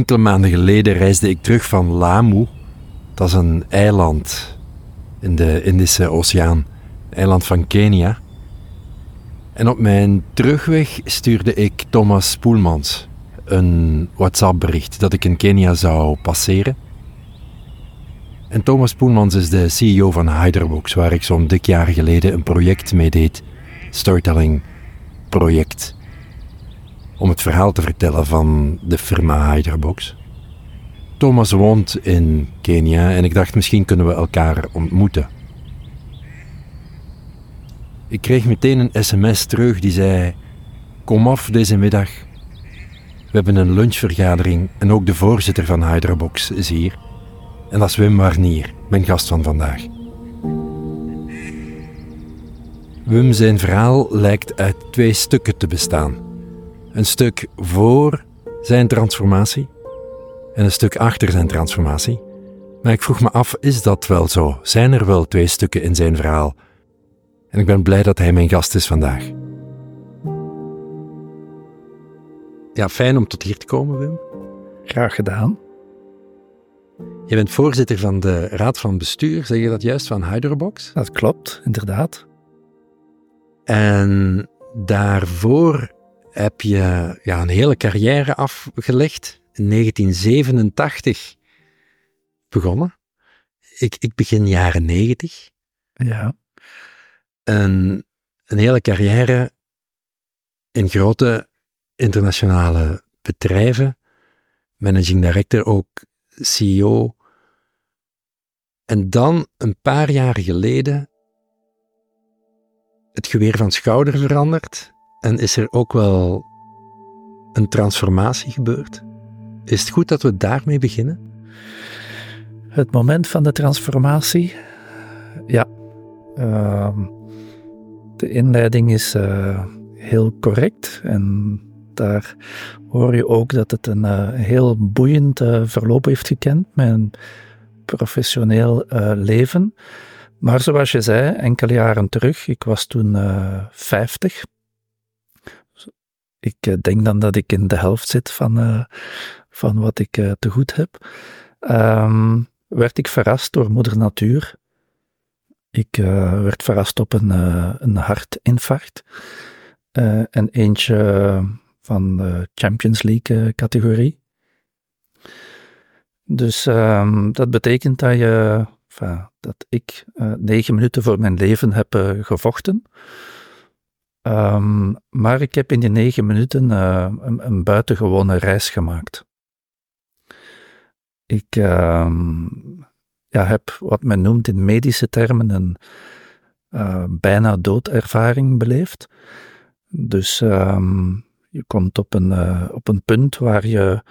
Enkele maanden geleden reisde ik terug van Lamu. Dat is een eiland in de Indische Oceaan, eiland van Kenia. En op mijn terugweg stuurde ik Thomas Poelmans een WhatsApp-bericht dat ik in Kenia zou passeren. En Thomas Poelmans is de CEO van Hyderbox, waar ik zo'n dik jaar geleden een project mee deed. Storytelling project. Om het verhaal te vertellen van de firma Hyderbox. Thomas woont in Kenia en ik dacht misschien kunnen we elkaar ontmoeten. Ik kreeg meteen een sms terug die zei: Kom af deze middag. We hebben een lunchvergadering en ook de voorzitter van Hyderbox is hier. En dat is Wim Warnier, mijn gast van vandaag. Wim zijn verhaal lijkt uit twee stukken te bestaan. Een stuk voor zijn transformatie en een stuk achter zijn transformatie. Maar ik vroeg me af, is dat wel zo? Zijn er wel twee stukken in zijn verhaal? En ik ben blij dat hij mijn gast is vandaag. Ja, fijn om tot hier te komen, Wim. Graag gedaan. Je bent voorzitter van de Raad van Bestuur, zeg je dat juist, van Hyderbox? Dat klopt, inderdaad. En daarvoor heb je ja, een hele carrière afgelegd. In 1987 begonnen. Ik, ik begin jaren 90. Ja. Een, een hele carrière in grote internationale bedrijven. Managing director, ook CEO. En dan, een paar jaar geleden, het geweer van schouder veranderd en is er ook wel een transformatie gebeurd. Is het goed dat we daarmee beginnen? Het moment van de transformatie, ja. Uh, de inleiding is uh, heel correct en daar hoor je ook dat het een uh, heel boeiend uh, verloop heeft gekend, mijn professioneel leven. Maar zoals je zei, enkele jaren terug, ik was toen uh, 50. Ik uh, denk dan dat ik in de helft zit van, uh, van wat ik te goed heb. Um, werd ik verrast door moeder natuur. Ik werd verrast op een, een hartinfarct. en eentje van de Champions League categorie. Dus um, dat betekent dat je dat ik negen minuten voor mijn leven heb gevochten. Um, maar ik heb in die negen minuten uh, een, een, buitengewone reis gemaakt. Ik uh, ja, heb wat men noemt in medische termen een bijna doodervaring beleefd. Dus um, je komt op een, op een punt waar je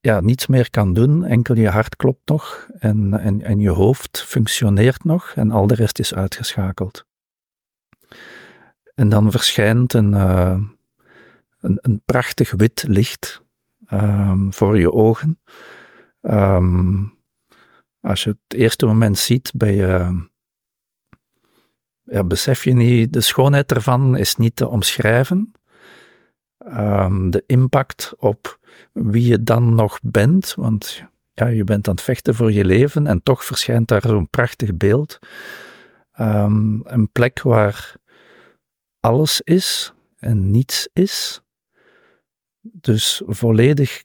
ja, niets meer kan doen, enkel je hart klopt nog en, en, en je hoofd functioneert nog en al de rest is uitgeschakeld. En dan verschijnt een, uh, een, een, prachtig wit licht um, voor je ogen. Um, als je het eerste moment ziet, ben je, besef je niet, de schoonheid ervan is niet te omschrijven. Um, de impact op wie je dan nog bent, want ja, je bent aan het vechten voor je leven en toch verschijnt daar zo'n prachtig beeld. Een plek waar alles is en niets is. Dus volledig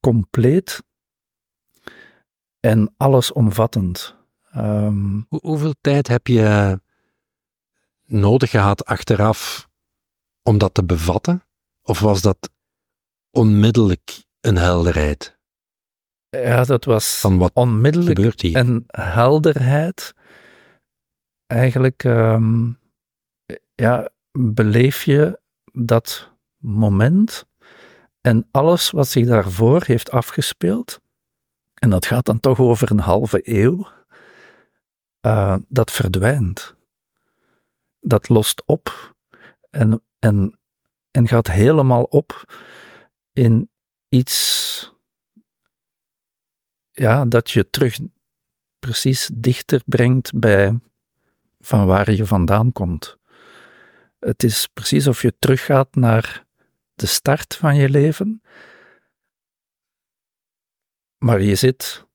compleet en allesomvattend. Um, Hoe, hoeveel tijd heb je nodig gehad achteraf om dat te bevatten? Of was dat onmiddellijk een helderheid? Ja, dat was Van wat onmiddellijk een helderheid. Eigenlijk um, ja, beleef je dat moment en alles wat zich daarvoor heeft afgespeeld, en dat gaat dan toch over een halve eeuw, uh, dat verdwijnt. Dat lost op en, en, en gaat helemaal op in iets ja, dat je terug precies dichter brengt bij van waar je vandaan komt. Het is precies of je teruggaat naar de start van je leven. maar je zit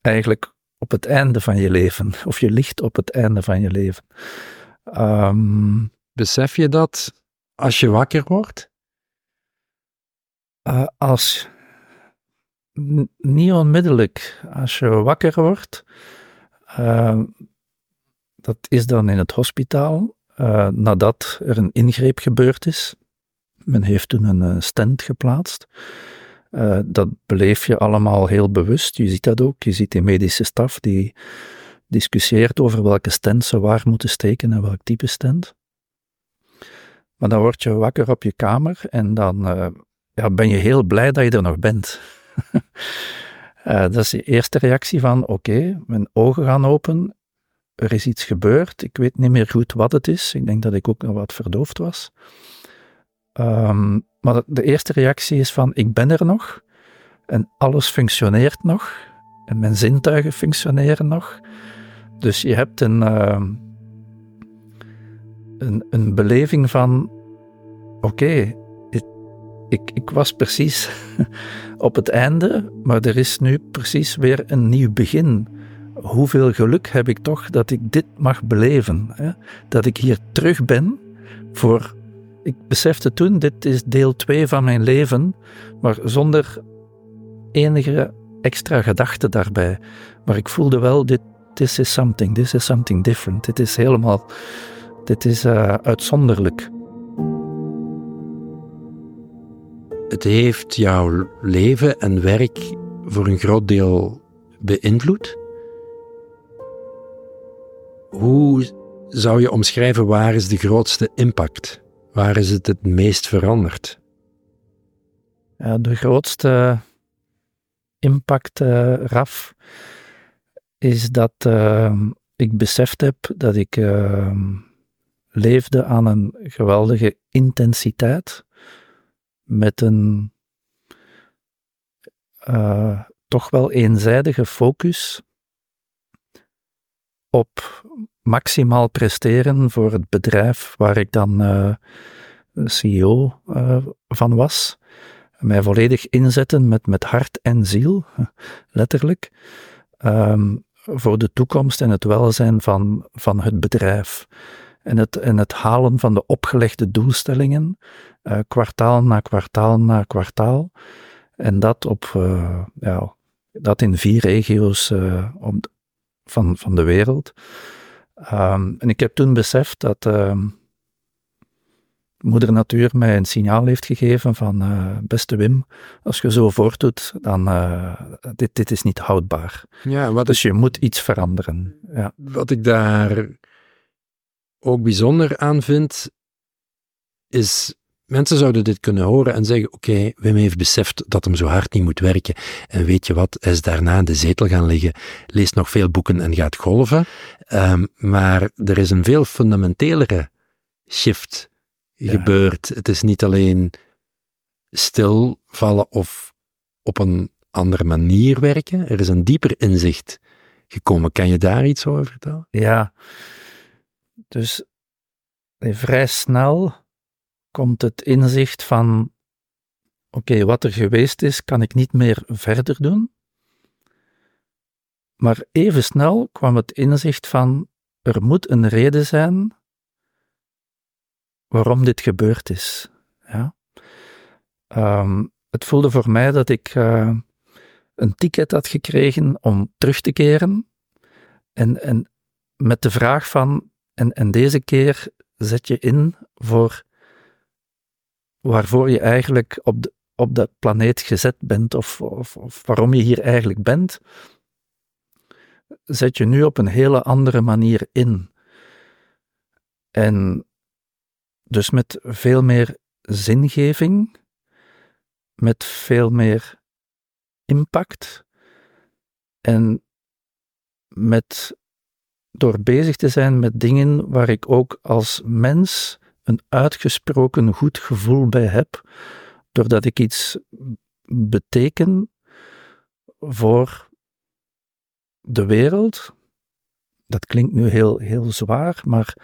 eigenlijk op het einde van je leven, of je ligt op het einde van je leven. Um, Besef je dat als je wakker wordt? Uh, als niet onmiddellijk. Als je wakker wordt, uh, dat is dan in het hospitaal, uh, nadat er een ingreep gebeurd is. Men heeft toen een stent geplaatst. Uh, dat beleef je allemaal heel bewust. Je ziet dat ook. Je ziet die medische staf die discussieert over welke stent ze waar moeten steken en welk type stent. Maar dan word je wakker op je kamer en dan ja, ben je heel blij dat je er nog bent. dat is de eerste reactie van, oké, mijn ogen gaan open, er is iets gebeurd, ik weet niet meer goed wat het is, ik denk dat ik ook nog wat verdoofd was. Um, maar de eerste reactie is van, ik ben er nog, en alles functioneert nog, en mijn zintuigen functioneren nog. Dus je hebt een, uh, een, een beleving van: oké, ik, ik was precies op het einde, maar er is nu precies weer een nieuw begin. Hoeveel geluk heb ik toch dat ik dit mag beleven? Hè? Dat ik hier terug ben voor. Ik besefte toen, dit is deel 2 van mijn leven, maar zonder enige extra gedachte daarbij. Maar ik voelde wel, dit this is something, this is something different. Dit is helemaal, dit is uh, uitzonderlijk. Het heeft jouw leven en werk voor een groot deel beïnvloed. Hoe zou je omschrijven waar is de grootste impact? Waar is het het meest veranderd? Ja, de grootste impact, uh, Raf, is dat uh, ik beseft heb dat ik uh, leefde aan een geweldige intensiteit met een uh, toch wel eenzijdige focus op maximaal presteren voor het bedrijf waar ik dan uh, CEO uh, van was. Mij volledig inzetten met, met hart en ziel, letterlijk. Um, voor de toekomst en het welzijn van, van het bedrijf. En het, en het halen van de opgelegde doelstellingen, uh, kwartaal na kwartaal na kwartaal. En dat, op, ja, dat in vier regio's op, van, van de wereld. Um, en ik heb toen beseft dat ehm, moeder natuur mij een signaal heeft gegeven van uh, beste Wim, als je zo voortdoet, dan uh, dit, dit is niet houdbaar. Ja, wat dus je moet iets veranderen. Ja. Wat ik daar ook bijzonder aan vind, is mensen zouden dit kunnen horen en zeggen, oké, okay, Wim heeft beseft dat hem zo hard niet moet werken en weet je wat, hij is daarna in de zetel gaan liggen, leest nog veel boeken en gaat golven. Um, maar er is een veel fundamentelere shift gebeurt. Het is niet alleen stilvallen of op een andere manier werken. Er is een dieper inzicht gekomen. Kan je daar iets over vertellen? Ja, dus vrij snel komt het inzicht van: oké, wat er geweest is, kan ik niet meer verder doen. Maar even snel kwam het inzicht van: er moet een reden zijn waarom dit gebeurd is. Ja? Um, het voelde voor mij dat ik uh, een ticket had gekregen om terug te keren. En, en met de vraag van, en, en deze keer zet je in voor waarvoor je eigenlijk op de, op de planeet gezet bent, of, of, of waarom je hier eigenlijk bent, zet je nu op een hele andere manier in. En dus met veel meer zingeving, met veel meer impact en met door bezig te zijn met dingen waar ik ook als mens een uitgesproken goed gevoel bij heb, doordat ik iets beteken voor de wereld. Dat klinkt nu heel, heel zwaar, maar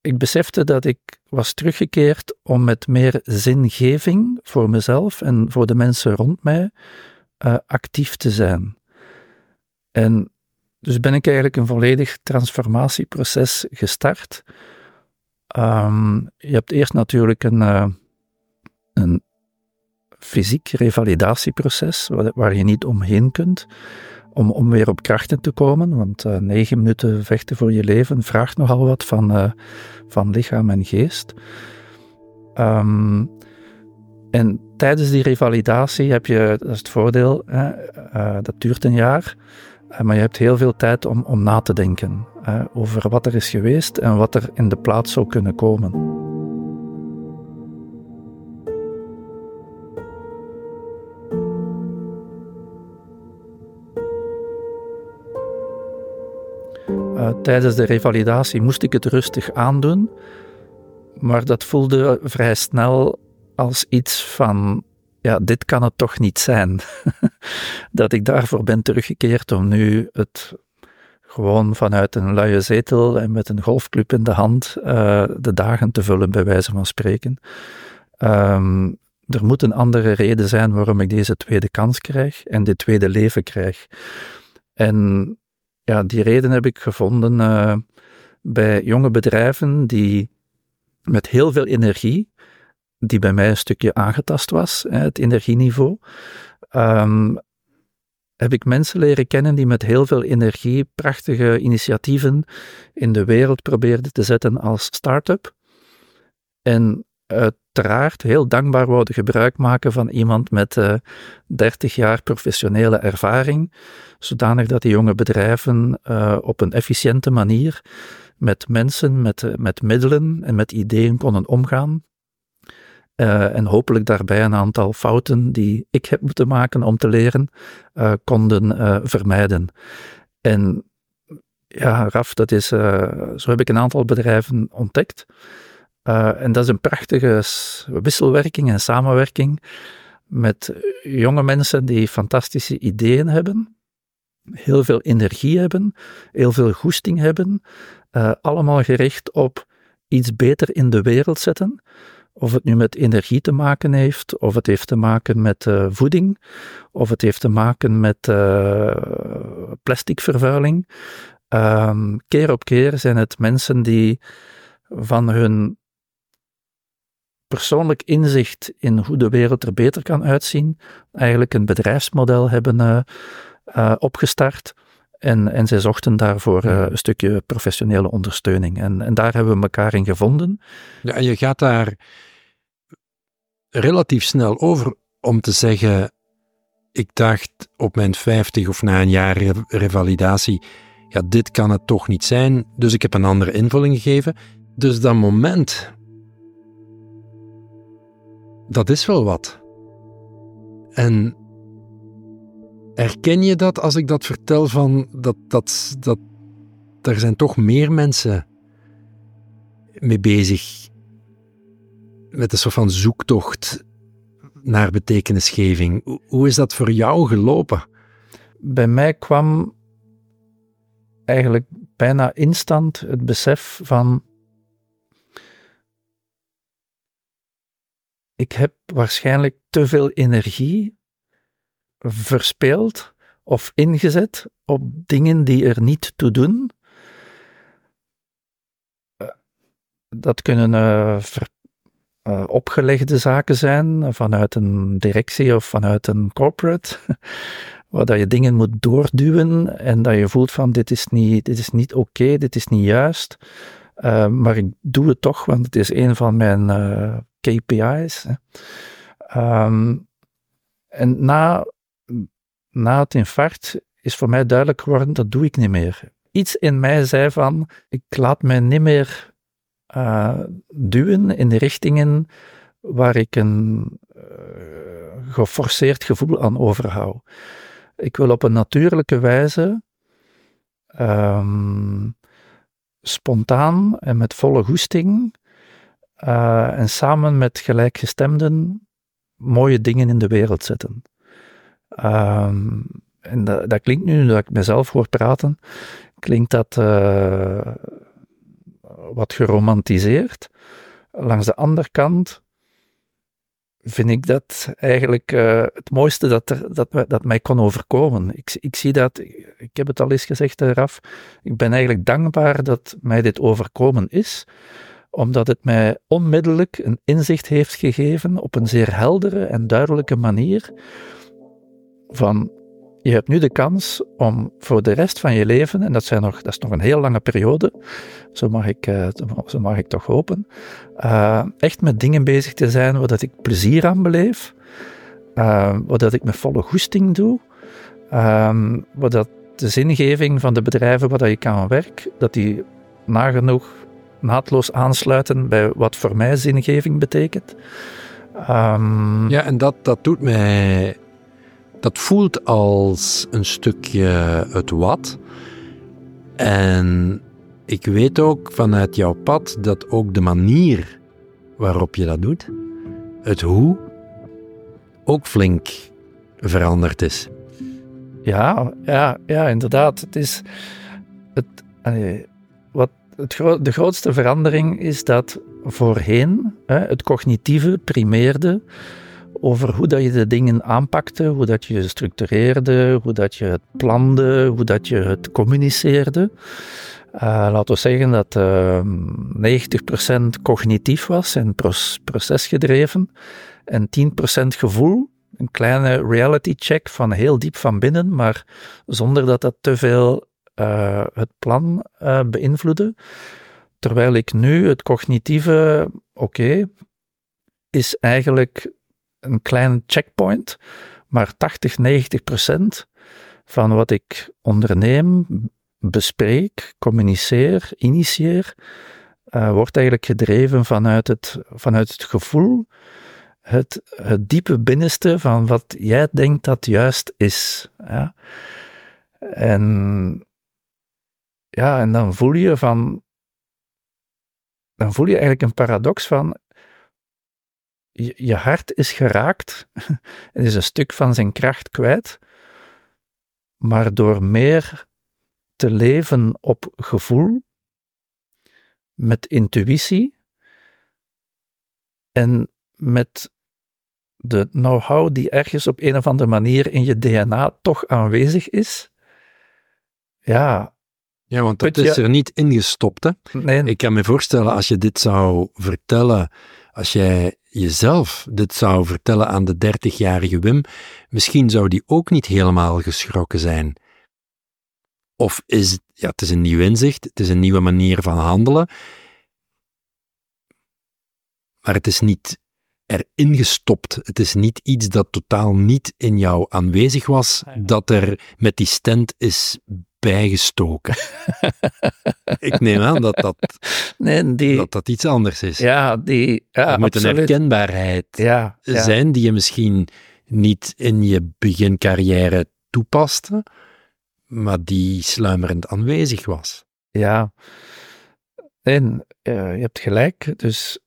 ik besefte dat ik was teruggekeerd om met meer zingeving voor mezelf en voor de mensen rond mij uh, actief te zijn. En dus ben ik eigenlijk een volledig transformatieproces gestart. Um, je hebt eerst natuurlijk een, uh, een fysiek revalidatieproces waar, je niet omheen kunt om, om weer op krachten te komen. Want uh, negen minuten vechten voor je leven vraagt nogal wat van, uh, van lichaam en geest. Um, en tijdens die revalidatie heb je, dat is het voordeel, hè, dat duurt een jaar, maar je hebt heel veel tijd om, om na te denken over wat er is geweest en wat er in de plaats zou kunnen komen. Uh, tijdens de revalidatie moest ik het rustig aandoen, maar dat voelde vrij snel als iets van, ja, dit kan het toch niet zijn. dat ik daarvoor ben teruggekeerd om nu het gewoon vanuit een luie zetel en met een golfclub in de hand uh, de dagen te vullen, bij wijze van spreken. Um, er moet een andere reden zijn waarom ik deze tweede kans krijg en dit tweede leven krijg. En ja, die reden heb ik gevonden uh, bij jonge bedrijven die met heel veel energie, die bij mij een stukje aangetast was, het energieniveau, um, heb ik mensen leren kennen die met heel veel energie prachtige initiatieven in de wereld probeerden te zetten als start-up. En uiteraard heel dankbaar wouden gebruik maken van iemand met uh, eh, 30 jaar professionele ervaring, zodanig dat die jonge bedrijven uh, op een efficiënte manier met mensen, met, uh, met middelen en met ideeën konden omgaan. En hopelijk daarbij een aantal fouten die ik heb moeten maken om te leren, konden vermijden. En ja, Raf, dat is, zo heb ik een aantal bedrijven ontdekt. En dat is een prachtige wisselwerking en samenwerking met jonge mensen die fantastische ideeën hebben, heel veel energie hebben, heel veel goesting hebben, allemaal gericht op iets beter in de wereld zetten. Of het nu met energie te maken heeft, of het heeft te maken met uh, voeding, of het heeft te maken met plasticvervuiling. Ehm, keer op keer zijn het mensen die van hun persoonlijk inzicht in hoe de wereld er beter kan uitzien, eigenlijk een bedrijfsmodel hebben uh, uh, opgestart. En, en zij zochten daarvoor uh, een stukje professionele ondersteuning. En, en daar hebben we elkaar in gevonden. Ja, en je gaat daar relatief snel over om te zeggen: ik dacht op mijn 50 of na een jaar revalidatie, ja, dit kan het toch niet zijn. Dus ik heb een andere invulling gegeven. Dus dat moment dat is wel wat. En erken je dat als ik dat vertel van dat, dat, dat er zijn toch meer mensen mee bezig met een soort van zoektocht naar betekenisgeving. Hoe is dat voor jou gelopen? Bij mij kwam eigenlijk bijna instant het besef van ik heb waarschijnlijk te veel energie verspeeld of ingezet op dingen die er niet toe doen. Eh, dat kunnen ver, uh, opgelegde zaken zijn vanuit een directie of vanuit een corporate, waar dat je dingen moet doorduwen en dat je voelt van dit is niet, dit is niet oké, dit is niet juist. Maar ik doe het toch, want het is een van mijn KPI's. Um, en na, na het infarct is voor mij duidelijk geworden, dat doe ik niet meer. Iets in mij zei van, ik laat mij niet meer uh, duwen in de richtingen waar ik een uh, geforceerd gevoel aan overhoud. Ik wil op een natuurlijke wijze um, spontaan en met volle goesting uh, en samen met gelijkgestemden mooie dingen in de wereld zetten. Um, en dat, dat, klinkt nu, dat ik mezelf hoor praten, klinkt dat uh, wat geromantiseerd. Langs de andere kant vind ik dat eigenlijk uh, het mooiste dat, dat, dat mij kon overkomen. Ik, ik zie dat, ik heb het al eens gezegd, Raf, ik ben eigenlijk dankbaar dat mij dit overkomen is, omdat het mij onmiddellijk een inzicht heeft gegeven op een zeer heldere en duidelijke manier van je hebt nu de kans om voor de rest van je leven, en dat, zijn nog, dat is nog een heel lange periode, zo mag ik, uh, zo mag ik toch hopen, uh, echt met dingen bezig te zijn waar dat ik plezier aan beleef, uh, waar dat ik met volle goesting doe, uh, waar dat de zingeving van de bedrijven waar dat ik aan werk, dat die nagenoeg naadloos aansluiten bij wat voor mij zingeving betekent. Um, ja, en dat, dat doet mij dat voelt als een stukje het wat. En ik weet ook vanuit jouw pad dat ook de manier waarop je dat doet, het hoe, ook flink veranderd is. Ja, ja, ja inderdaad. Het is het, wat het de grootste verandering is dat voorheen het cognitieve primeerde over hoe dat je de dingen aanpakte, hoe dat je structureerde, hoe dat je het plande, hoe dat je het communiceerde. Uh, laten we zeggen dat uh, ehm, 90% cognitief was en procesgedreven en 10% gevoel. Een kleine reality check van heel diep van binnen, maar zonder dat dat te veel uh, het plan beïnvloedde. Terwijl ik nu het cognitieve, oké, is eigenlijk een klein checkpoint, maar 80, 90 procent van wat ik onderneem, bespreek, communiceer, initieer, uh, wordt eigenlijk gedreven vanuit het, vanuit het gevoel, het, het diepe binnenste van wat jij denkt dat juist is. Ja? En, ja, en dan voel je van, dan voel je eigenlijk een paradox van, je, je hart is geraakt, het is een stuk van zijn kracht kwijt, maar door meer te leven op gevoel, met intuïtie en met de know-how die ergens op een of andere manier in je DNA toch aanwezig is. Ja. Ja, want dat is er niet ingestopt. Hè? Nee. Ik kan me voorstellen, als je dit zou vertellen, als jij jezelf dit zou vertellen aan de dertigjarige Wim, misschien zou die ook niet helemaal geschrokken zijn. Of is het, ja, het is een nieuw inzicht, het is een nieuwe manier van handelen, maar het is niet erin gestopt. Het is niet iets dat totaal niet in jou aanwezig was, dat er met die stent is bijgestoken. ik neem aan dat dat, nee, die, dat dat iets anders is. Ja, die, ja, er moet een herkenbaarheid ja, zijn die je misschien niet in je begincarrière toepaste, maar die sluimerend aanwezig was. Ja, en uh, je hebt gelijk. Dus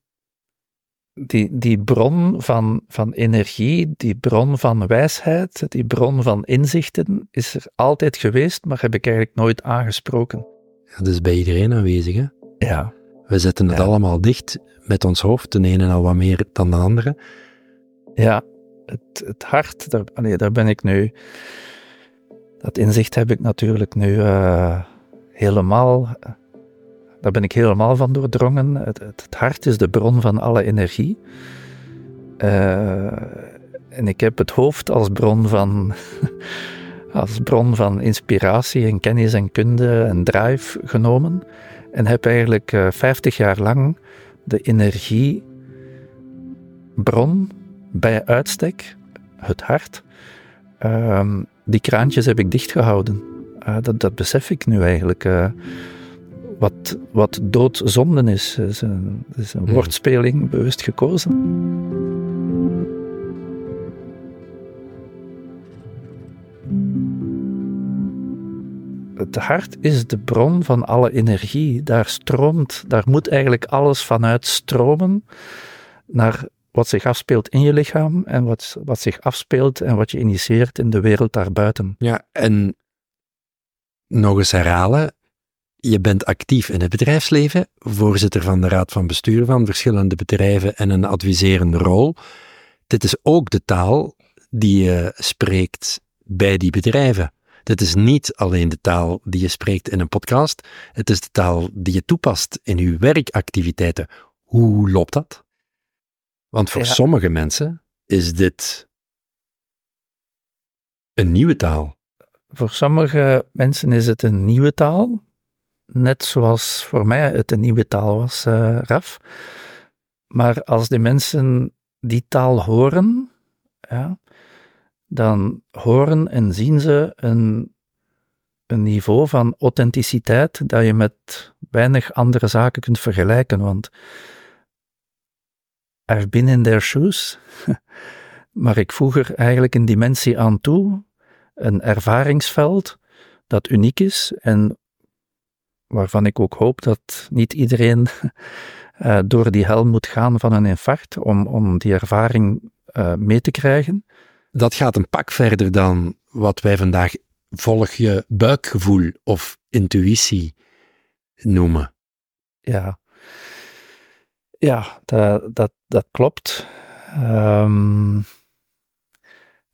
die, die bron van, van energie, die bron van wijsheid, die bron van inzichten is er altijd geweest, maar heb ik eigenlijk nooit aangesproken. Ja, dat is bij iedereen aanwezig, hè? Ja. We zetten het allemaal dicht met ons hoofd, de ene al wat meer dan de andere. Ja, het, het hart, daar, allee, daar ben ik nu. Dat inzicht heb ik natuurlijk nu uh, helemaal daar ben ik helemaal van doordrongen. Het, het, hart is de bron van alle energie. Uh, en ik heb het hoofd als bron van, als bron van inspiratie en kennis en kunde en drive genomen. En heb eigenlijk uh, eh, 50 jaar lang de energiebron bij uitstek, het hart, uh, die kraantjes heb ik dichtgehouden. Uh, dat, dat besef ik nu eigenlijk wat, wat doodzonde is. Het is een, is een woordspeling bewust gekozen. Het hart is de bron van alle energie. Daar stroomt, daar moet eigenlijk alles vanuit stromen naar wat zich afspeelt in je lichaam en wat, wat zich afspeelt en wat je initieert in de wereld daarbuiten. Ja, en nog eens herhalen, je bent actief in het bedrijfsleven, voorzitter van de raad van bestuur van verschillende bedrijven en een adviserende rol. Dit is ook de taal die je spreekt bij die bedrijven. Dit is niet alleen de taal die je spreekt in een podcast, het is de taal die je toepast in je werkactiviteiten. Hoe loopt dat? Want voor sommige mensen is dit een nieuwe taal. Voor sommige mensen is het een nieuwe taal, net zoals voor mij het een nieuwe taal was, uh, Raf. Maar als de mensen die taal horen, ja, dan horen en zien ze een, een niveau van authenticiteit dat je met weinig andere zaken kunt vergelijken. Want I've been in their shoes, maar ik voeg er eigenlijk een dimensie aan toe, een ervaringsveld dat uniek is en waarvan ik ook hoop dat niet iedereen uh, door die hel moet gaan van een infarct om, om die ervaring uh, mee te krijgen. Dat gaat een pak verder dan wat wij vandaag volg je buikgevoel of intuïtie noemen. Ja, ja dat, dat, dat klopt. Um,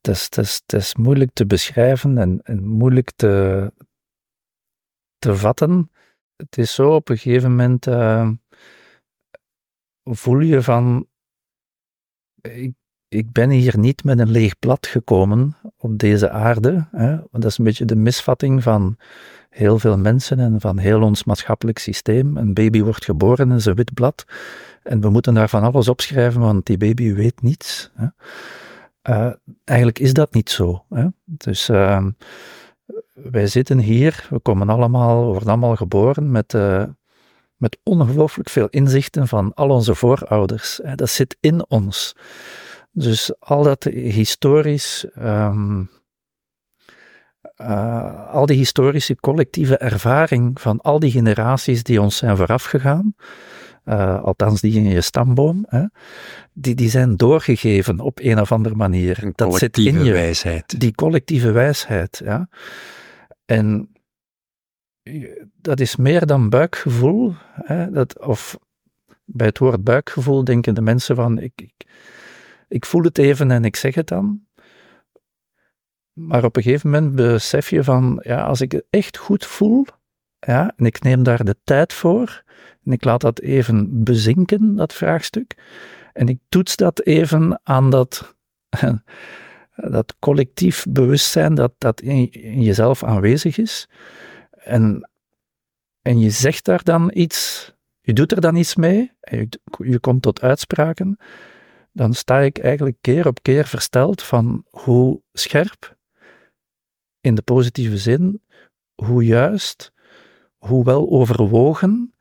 het, is, het, is, het is moeilijk te beschrijven en, en moeilijk te, te vatten. Het is zo op een gegeven moment. Uh, voel je van, ik, ik ben hier niet met een leeg blad gekomen op deze aarde. Hè? Want dat is een beetje de misvatting van heel veel mensen en van heel ons maatschappelijk systeem. Een baby wordt geboren en een wit blad. En we moeten daar van alles opschrijven, want die baby weet niets. Hè? Uh, eigenlijk is dat niet zo. Hè? Dus uh, wij zitten hier, we komen allemaal, worden allemaal geboren met uh, met ongelooflijk veel inzichten van al onze voorouders. Dat zit in ons. Dus al dat historisch, um, uh, al die historische collectieve ervaring van al die generaties die ons zijn voorafgegaan, uh, althans die in je stamboom, hè, die, die zijn doorgegeven op een of andere manier. Een dat zit in je wijsheid. Die collectieve wijsheid, ja. En dat is meer dan buikgevoel. Hè, dat, of bij het woord buikgevoel denken de mensen van, ik, ik, ik voel het even en ik zeg het dan. Maar op een gegeven moment besef je van, ja, als ik het echt goed voel, ja, en ik neem daar de tijd voor, en ik laat dat even bezinken, dat vraagstuk, en ik toets dat even aan dat, dat collectief bewustzijn dat, dat in, in jezelf aanwezig is, en, en je zegt daar dan iets, je doet er dan iets mee, en je, je komt tot uitspraken, dan sta ik eigenlijk keer op keer versteld van hoe scherp, in de positieve zin, hoe juist, hoe wel overwogen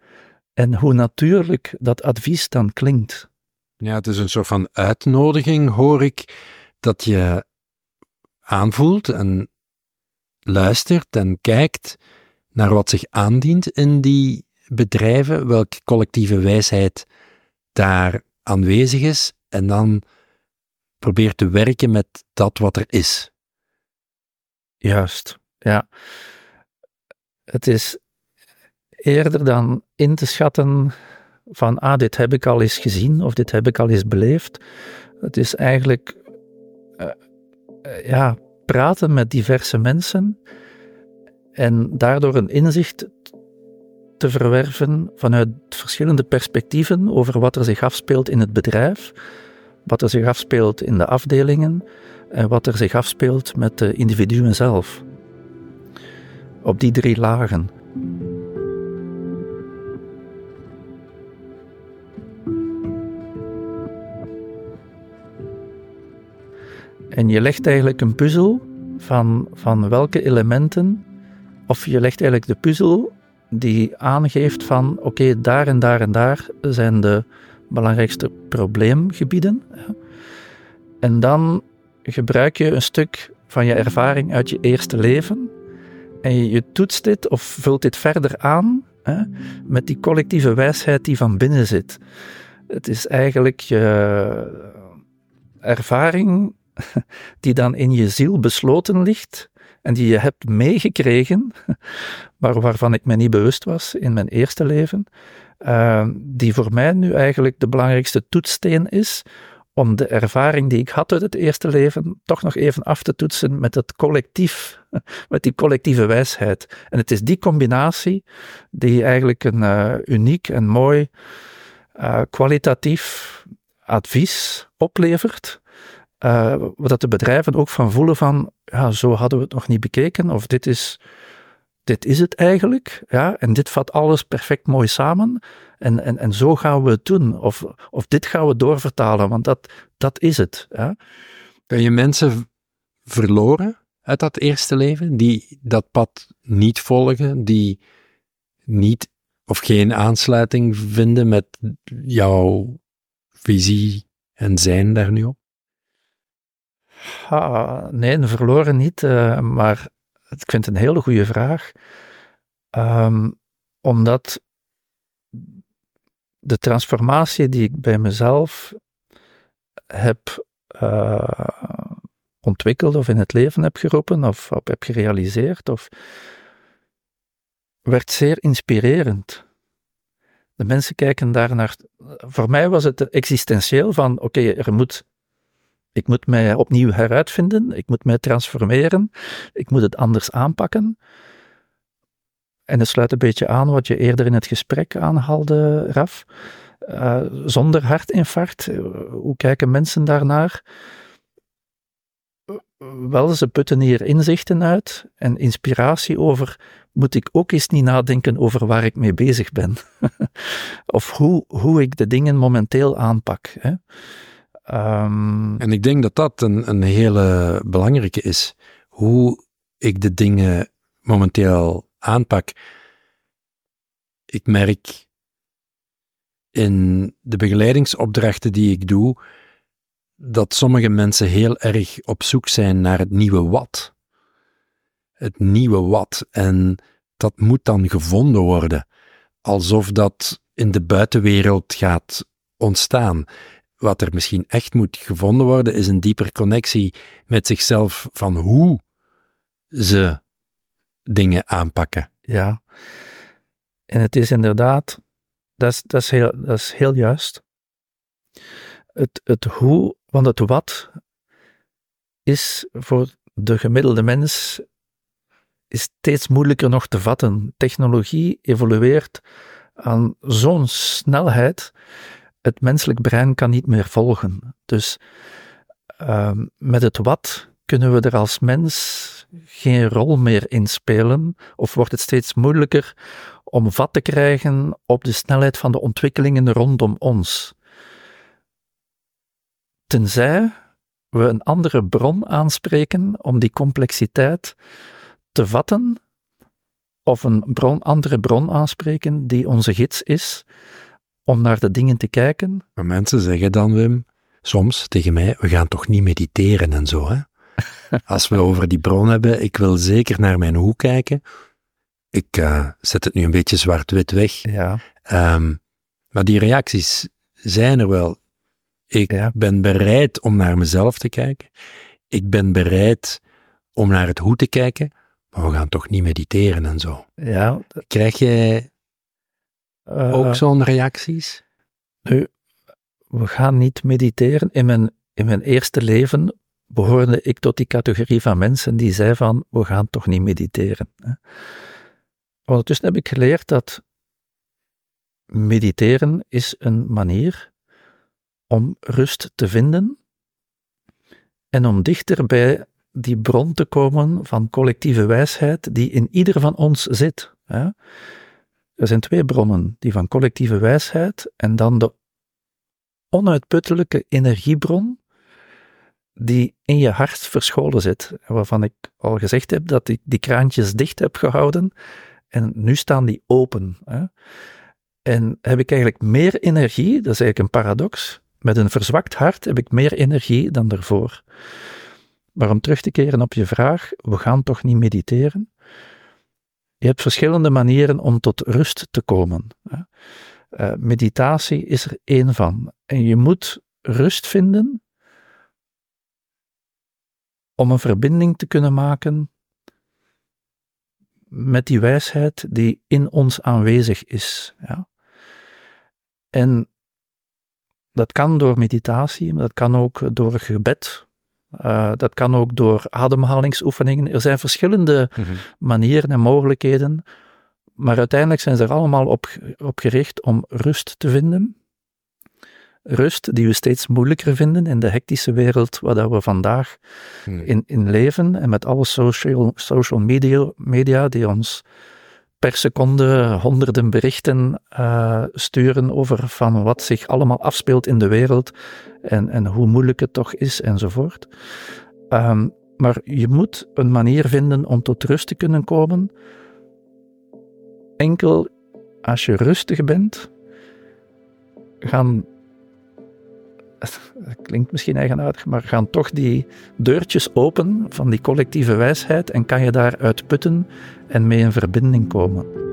en hoe natuurlijk dat advies dan klinkt. Ja, het is een soort van uitnodiging, hoor ik, dat je aanvoelt en luistert en kijkt naar wat zich aandient in die bedrijven, welke collectieve wijsheid daar aanwezig is, en dan probeert te werken met dat wat er is. Juist, ja. Het is eerder dan in te schatten van, ah, dit heb ik al eens gezien of dit heb ik al eens beleefd. Het is eigenlijk, uh, ja, praten met diverse mensen en daardoor een inzicht te verwerven vanuit verschillende perspectieven over wat er zich afspeelt in het bedrijf, wat er zich afspeelt in de afdelingen en wat er zich afspeelt met de individuen zelf. Op die drie lagen. En je legt eigenlijk een puzzel van, van welke elementen of je legt eigenlijk de puzzel die aangeeft van oké, daar en daar en daar zijn de belangrijkste probleemgebieden. En dan gebruik je een stuk van je ervaring uit je eerste leven en je toetst dit of vult dit verder aan hè, met die collectieve wijsheid die van binnen zit. Het is eigenlijk je ervaring die dan in je ziel besloten ligt en die je hebt meegekregen, maar waarvan ik me niet bewust was in mijn eerste leven, uh, die voor mij nu eigenlijk de belangrijkste toetssteen is om de ervaring die ik had uit het eerste leven toch nog even af te toetsen met het collectief, met die collectieve wijsheid. En het is die combinatie die eigenlijk een uh, uniek en mooi uh, kwalitatief advies oplevert, uh, wat de bedrijven ook van voelen van, ja, zo hadden we het nog niet bekeken, of dit is, dit is het eigenlijk, ja, en dit vat alles perfect mooi samen, en, en, en zo gaan we het doen, of, of dit gaan we doorvertalen, want dat, dat is het. Ja. Je mensen verloren uit dat eerste leven, die dat pad niet volgen, die niet of geen aansluiting vinden met jouw visie en zijn daar nu op? Ah, nee, verloren niet, uh, maar ik vind het een hele goede vraag. Um, omdat de transformatie die ik bij mezelf heb uh, ontwikkeld of in het leven heb geroepen of, heb gerealiseerd, of, werd zeer inspirerend. De mensen kijken daar naar. Voor mij was het existentieel van: oké, er moet. Ik moet mij opnieuw heruitvinden, ik moet mij transformeren, ik moet het anders aanpakken. En het sluit een beetje aan wat je eerder in het gesprek aanhaalde, Raf. Uh, zonder hartinfarct, eh, hoe kijken mensen daarnaar? Wel, ze putten hier inzichten uit en inspiratie over moet ik ook eens niet nadenken over waar ik mee bezig ben. of hoe, hoe ik de dingen momenteel aanpak. Hè. Um, en ik denk dat dat een, een hele belangrijke is. Hoe ik de dingen momenteel aanpak. Ik merk in de begeleidingsopdrachten die ik doe, dat sommige mensen heel erg op zoek zijn naar het nieuwe wat het nieuwe wat. En dat moet dan gevonden worden. Alsof dat in de buitenwereld gaat ontstaan. Wat er misschien echt moet gevonden worden, is een dieper connectie met zichzelf van hoe ze dingen aanpakken. Ja. En het is inderdaad, dat is, dat is, heel, dat is heel juist. Het, het hoe, want het wat is voor de gemiddelde mens is steeds moeilijker nog te vatten. Technologie evolueert aan zo'n snelheid, het menselijk brein kan niet meer volgen. Dus uh, met het wat kunnen we er als mens geen rol meer in spelen, of wordt het steeds moeilijker om vat te krijgen op de snelheid van de ontwikkelingen rondom ons. Tenzij we een andere bron aanspreken om die complexiteit te vatten of een bron, andere bron aanspreken die onze gids is om naar de dingen te kijken. Maar mensen zeggen dan, Wim, soms tegen mij, we gaan toch niet mediteren en zo, hè? Als we over die bron hebben, ik wil zeker naar mijn hoe kijken. Ik uh, zet het nu een beetje zwart-wit weg. Ja. Um, maar die reacties zijn er wel. Ik ja. ben bereid om naar mezelf te kijken. Ik ben bereid om naar het hoe te kijken. Maar we gaan toch niet mediteren en zo. Ja. Krijg jij uh, ook zo'n reacties? Nu, we gaan niet mediteren. In mijn, in mijn eerste leven behoorde ik tot die categorie van mensen die zei van, we gaan toch niet mediteren. Ondertussen heb ik geleerd dat mediteren is een manier om rust te vinden en om dichter bij die bron te komen van collectieve wijsheid die in ieder van ons zit. Er zijn twee bronnen, die van collectieve wijsheid en dan de onuitputtelijke energiebron die in je hart verscholen zit, waarvan ik al gezegd heb dat ik die kraantjes dicht heb gehouden en nu staan die open. En heb ik eigenlijk meer energie, dat is eigenlijk een paradox, met een verzwakt hart heb ik meer energie dan daarvoor. Maar om terug te keren op je vraag, we gaan toch niet mediteren? Je hebt verschillende manieren om tot rust te komen. Uh, meditatie is er één van. En je moet rust vinden om een verbinding te kunnen maken met die wijsheid die in ons aanwezig is. Ja? En dat kan door meditatie, maar dat kan ook door gebed. Uh, dat kan ook door ademhalingsoefeningen. Er zijn verschillende mhm. manieren en mogelijkheden, maar uiteindelijk zijn ze er allemaal op, op gericht om rust te vinden. Rust die we steeds moeilijker vinden in de hectische wereld waar we vandaag mhm. in, in leven en met alle social, social media, media die ons per seconde honderden berichten uh, sturen over van wat zich allemaal afspeelt in de wereld en, en hoe moeilijk het toch is enzovoort. Um, maar je moet een manier vinden om tot rust te kunnen komen. Enkel als je rustig bent, gaan het klinkt misschien eigenaardig, maar gaan toch die deurtjes open van die collectieve wijsheid en kan je daaruit putten en mee in verbinding komen.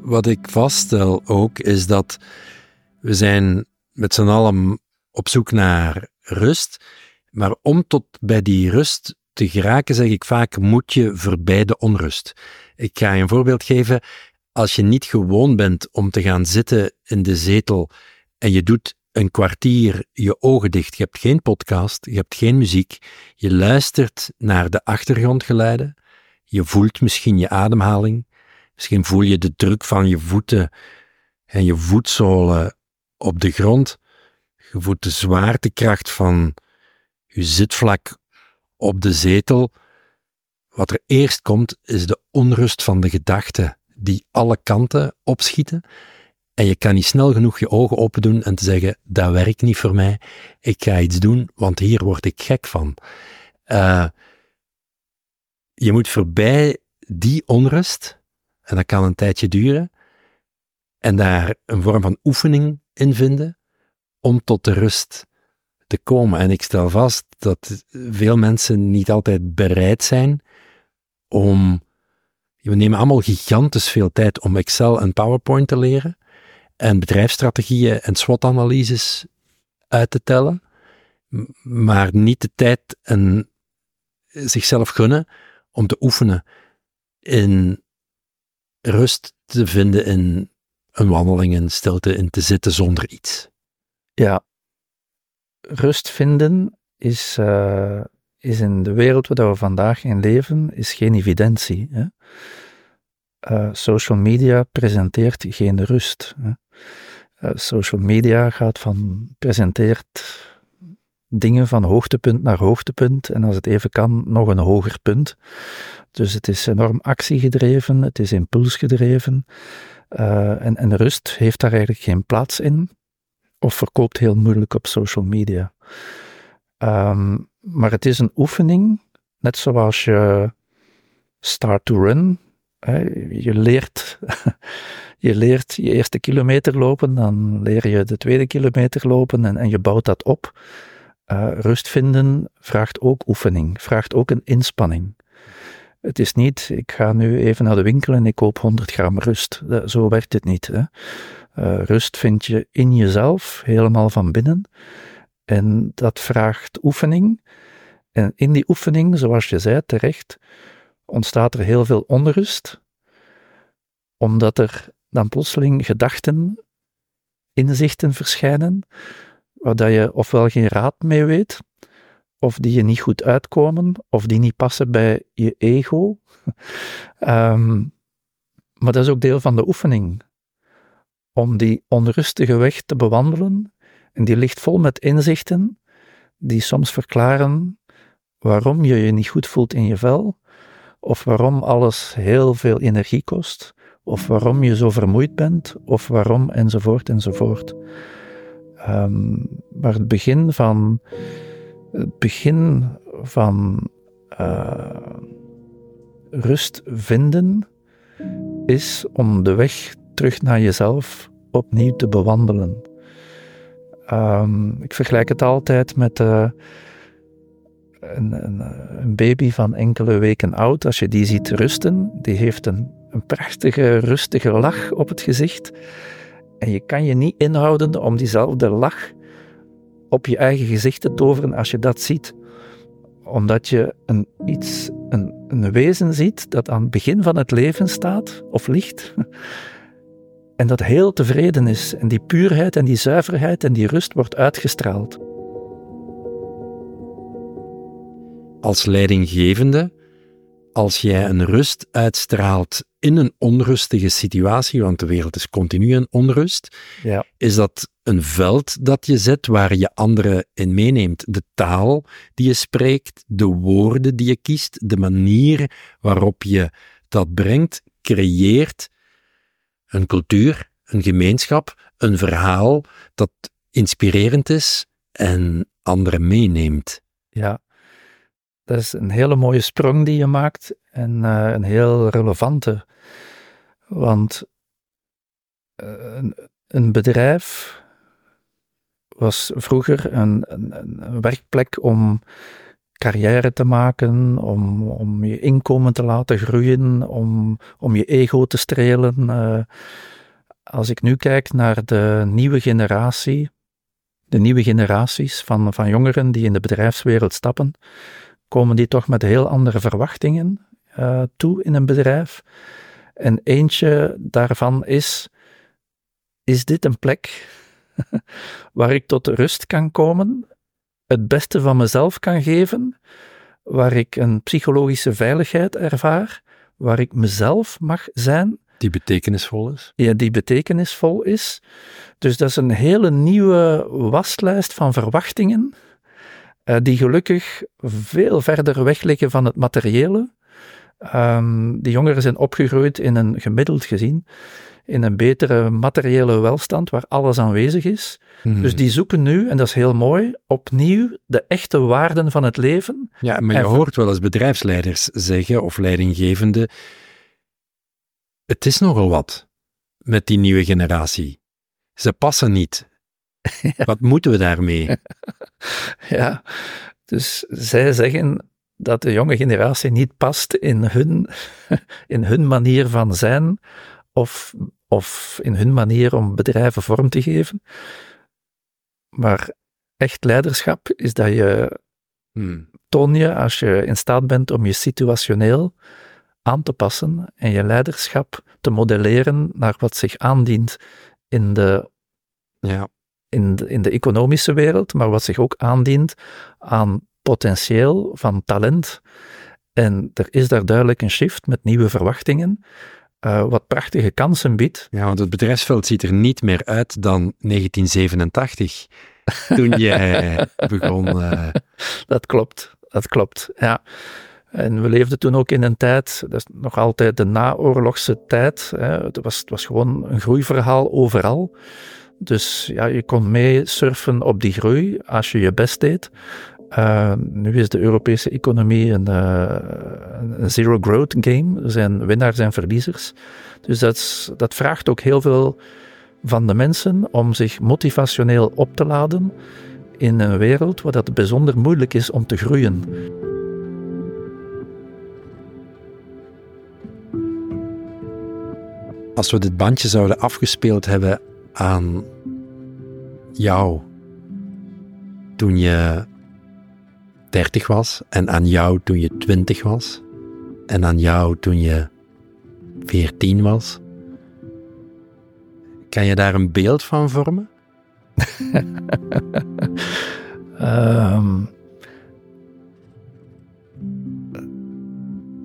Wat ik vaststel ook is dat we zijn met z'n allen op zoek naar rust, maar om tot bij die rust te geraken, zeg ik vaak, moet je voorbij de onrust. Ik ga je een voorbeeld geven. Als je niet gewoon bent om te gaan zitten in de zetel en je doet een kwartier je ogen dicht, je hebt geen podcast, je hebt geen muziek, je luistert naar de achtergrondgeluiden, je voelt misschien je ademhaling, misschien voel je de druk van je voeten en je voetzolen op de grond, je voelt de zwaartekracht van je zitvlak op de zetel. Wat er eerst komt, is de onrust van de gedachten die alle kanten opschieten. En je kan niet snel genoeg je ogen open doen en te zeggen, dat werkt niet voor mij. Ik ga iets doen, want hier word ik gek van. Uh, je moet voorbij die onrust, en dat kan een tijdje duren, en daar een vorm van oefening in vinden om tot de rust te komen. En ik stel vast dat veel mensen niet altijd bereid zijn om. We nemen allemaal gigantisch veel tijd om Excel en PowerPoint te leren en bedrijfsstrategieën en SWOT-analyses uit te tellen, maar niet de tijd en zichzelf gunnen om te oefenen in rust te vinden in een wandeling in stilte, in te zitten zonder iets. Ja, rust vinden is, uh, is in de wereld waar we vandaag in leven, is geen evidentie. Hè? Uh, social media presenteert geen rust. Hè? Uh, social media gaat van, presenteert dingen van hoogtepunt naar hoogtepunt en als het even kan, nog een hoger punt. Dus het is enorm actiegedreven, het is impulsgedreven en, en rust heeft daar eigenlijk geen plaats in of verkoopt heel moeilijk op social media. Ehm, maar het is een oefening, net zoals je start to run. Hè, je, leert, je leert je eerste kilometer lopen, dan leer je de tweede kilometer lopen en, en je bouwt dat op. Uh, rust vinden vraagt ook oefening, vraagt ook een inspanning. Het is niet, ik ga nu even naar de winkel en ik koop 100 gram rust. Zo werkt het niet. Hè. Uh, rust vind je in jezelf, helemaal van binnen. En dat vraagt oefening. En in die oefening, zoals je zei terecht, ontstaat er heel veel onrust, omdat er dan plotseling gedachten, inzichten verschijnen, waar je ofwel geen raad mee weet, of die je niet goed uitkomen, of die niet passen bij je ego. um, maar dat is ook deel van de oefening om die onrustige weg te bewandelen. En die ligt vol met inzichten die soms verklaren waarom je je niet goed voelt in je vel, of waarom alles heel veel energie kost, of waarom je zo vermoeid bent, of waarom enzovoort enzovoort. Um, maar het begin van, het begin van uh, rust vinden is om de weg terug naar jezelf opnieuw te bewandelen. Um, ik vergelijk het altijd met uh, een, een, een, baby van enkele weken oud. Als je die ziet rusten, die heeft een een prachtige, rustige lach op het gezicht. En je kan je niet inhouden om diezelfde lach op je eigen gezicht te toveren als je dat ziet. Omdat je een, iets, een, een wezen ziet dat aan het begin van het leven staat, of ligt, en dat heel tevreden is. En die puurheid en die zuiverheid en die rust wordt uitgestraald. Als leidinggevende, als jij een rust uitstraalt in een onrustige situatie, want de wereld is continu in onrust, Ja. is dat een veld dat je zet waar je anderen in meeneemt. De taal die je spreekt, de woorden die je kiest, de manier waarop je dat brengt, creëert een cultuur, een gemeenschap, een verhaal dat inspirerend is en anderen meeneemt. Ja, dat is een hele mooie sprong die je maakt en eh, een heel relevante. Want eh, een, bedrijf was vroeger een, een werkplek om carrière te maken, om, om je inkomen te laten groeien, om, om je ego te strelen. Eh, als ik nu kijk naar de nieuwe generatie, de nieuwe generaties van, van jongeren die in de bedrijfswereld stappen, komen die toch met heel andere verwachtingen uh, toe in een bedrijf. En eentje daarvan is, is dit een plek waar ik tot rust kan komen, het beste van mezelf kan geven, waar ik een psychologische veiligheid ervaar, waar ik mezelf mag zijn. Die betekenisvol is? Ja, die betekenisvol is. Dus dat is een hele nieuwe waslijst van verwachtingen, uh, die gelukkig veel verder weg liggen van het materiële. Um, die jongeren zijn opgegroeid in een gemiddeld gezien, in een betere materiële welstand waar alles aanwezig is. Hmm. Dus die zoeken nu, en dat is heel mooi, opnieuw de echte waarden van het leven. Ja, maar je En- hoort wel eens bedrijfsleiders zeggen, of leidinggevenden, het is nogal wat met die nieuwe generatie. Ze passen niet. Wat moeten we daarmee? Ja, dus zij zeggen dat de jonge generatie niet past in hun, in hun manier van zijn of, of in hun manier om bedrijven vorm te geven. Maar echt leiderschap is dat je Hmm. toon je als je in staat bent om je situationeel aan te passen en je leiderschap te modelleren naar wat zich aandient in de Ja, in de, in de economische wereld, maar wat zich ook aandient aan potentieel van talent. En er is daar duidelijk een shift met nieuwe verwachtingen, eh, wat prachtige kansen biedt. ja, want het bedrijfsveld ziet er niet meer uit dan 1987, toen jij begon. eh, Dat klopt, dat klopt, ja. En we leefden toen ook in een tijd, dat is nog altijd de naoorlogse tijd. Hè. Het, was, het was gewoon een groeiverhaal overal. Dus ja, je kon mee surfen op die groei als je je best deed. Uh, nu is de Europese economie een, uh, een zero growth game. Er zijn winnaars en verliezers. Dus dat, dat vraagt ook heel veel van de mensen om zich motivationeel op te laden in een wereld waar het bijzonder moeilijk is om te groeien. Als we dit bandje zouden afgespeeld hebben aan jou toen je 30 was, en aan jou toen je 20 was, en aan jou toen je 14 was, kan je daar een beeld van vormen? um,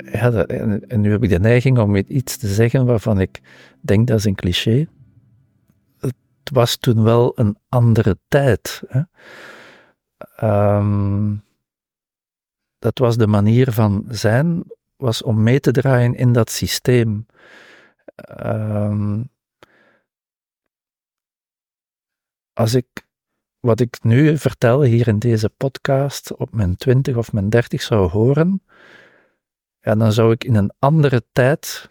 ja, en, nu heb ik de neiging om iets te zeggen waarvan ik denk dat is een cliché. Het was toen wel een andere tijd. Hè? Um, dat was de manier van zijn, was om mee te draaien in dat systeem. Um, als ik wat ik nu vertel hier in deze podcast op mijn twintig of mijn dertig zou horen, ja, dan zou ik in een andere tijd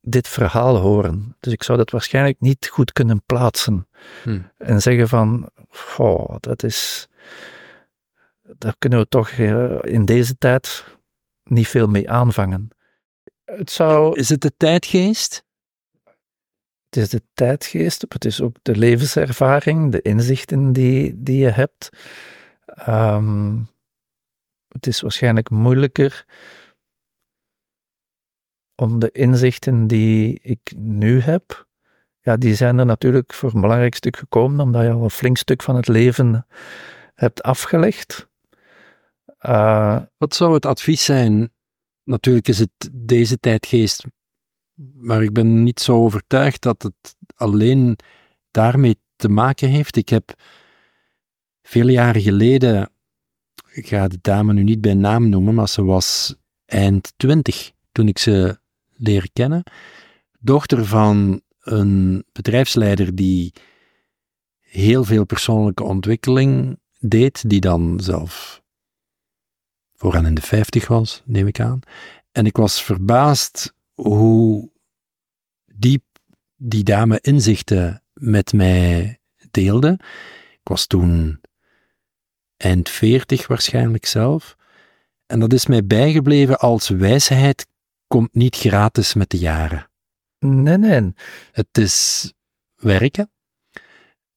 dit verhaal horen. Dus ik zou dat waarschijnlijk niet goed kunnen plaatsen hm. en zeggen van, oh, dat is, daar kunnen we toch in deze tijd niet veel mee aanvangen. Het zou, Is het de tijdgeest? het is de tijdgeest, het is ook de levenservaring, de inzichten die, die je hebt. Ehm, het is waarschijnlijk moeilijker om de inzichten die ik nu heb, ja, die zijn er natuurlijk voor een belangrijk stuk gekomen, omdat je al een flink stuk van het leven hebt afgelegd. Uh, Wat zou het advies zijn? Natuurlijk is het deze tijdgeest, maar ik ben niet zo overtuigd dat het alleen daarmee te maken heeft. Ik heb vele jaren geleden, ik ga de dame nu niet bij naam noemen, maar ze was eind twintig toen ik ze leer kennen. Dochter van een bedrijfsleider die heel veel persoonlijke ontwikkeling deed, die dan zelf vooraan in de vijftig was, neem ik aan. En ik was verbaasd hoe diep die dame inzichten met mij deelde. Ik was toen eind veertig waarschijnlijk zelf. En dat is mij bijgebleven als wijsheid komt niet gratis met de jaren. Nee, nee. Het is werken,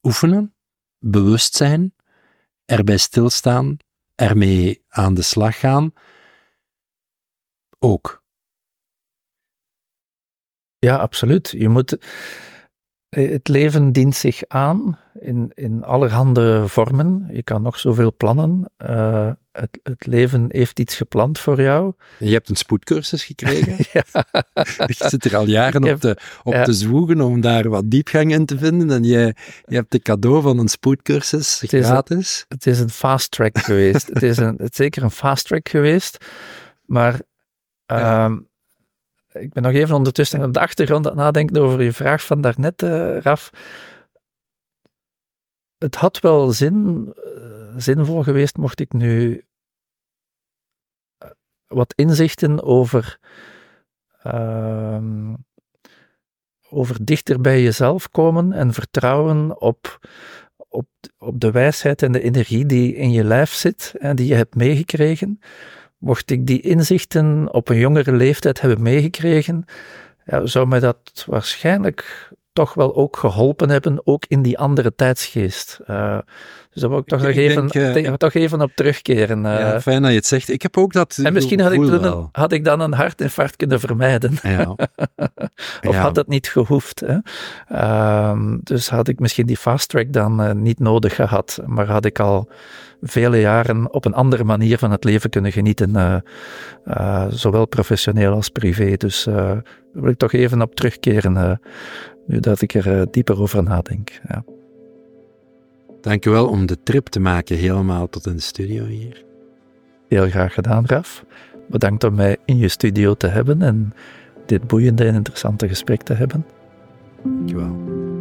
oefenen, bewustzijn, erbij stilstaan, ermee aan de slag gaan. Ook. Ja, absoluut. Je moet. Het leven dient zich aan in, in allerhande vormen. Je kan nog zoveel plannen. Uh, het, het, leven heeft iets gepland voor jou. Je hebt een spoedcursus gekregen. ja. Je zit er al jaren heb, op, te, op ja. te zwoegen om daar wat diepgang in te vinden. En je, je hebt de cadeau van een spoedcursus het gratis. Is een, het is een fast track geweest. het, is een, het is zeker een fast track geweest. Maar ja. um, ik ben nog even ondertussen op de achtergrond aan het nadenken over je vraag van daarnet, uh, Raf. Het had wel zin, uh, zinvol geweest mocht ik nu uh, wat inzichten over, uh, over dichter bij jezelf komen en vertrouwen op, op, op de wijsheid en de energie die in je lijf zit en die je hebt meegekregen mocht ik die inzichten op een jongere leeftijd hebben meegekregen, ja, zou mij dat waarschijnlijk toch wel ook geholpen hebben, ook in die andere tijdsgeest. Uh, dus daar wil ik toch, ik, nog, ik even, denk, uh, toch even op terugkeren. Uh, ja, fijn dat je het zegt. Ik heb ook dat En misschien had ik, dan, had ik dan een hartinfarct kunnen vermijden. Ja. of ja. had dat niet gehoefd. Hè? Uh, dus had ik misschien die fast track dan niet nodig gehad. Maar had ik al vele jaren op een andere manier van het leven kunnen genieten. zowel professioneel als privé. Dus daar wil ik toch even op terugkeren nu dat ik er uh, dieper over nadenk. Ja. Dankjewel om de trip te maken helemaal tot in de studio hier. Heel graag gedaan, Raf. Bedankt om mij in je studio te hebben en dit boeiende en interessante gesprek te hebben. Dankjewel.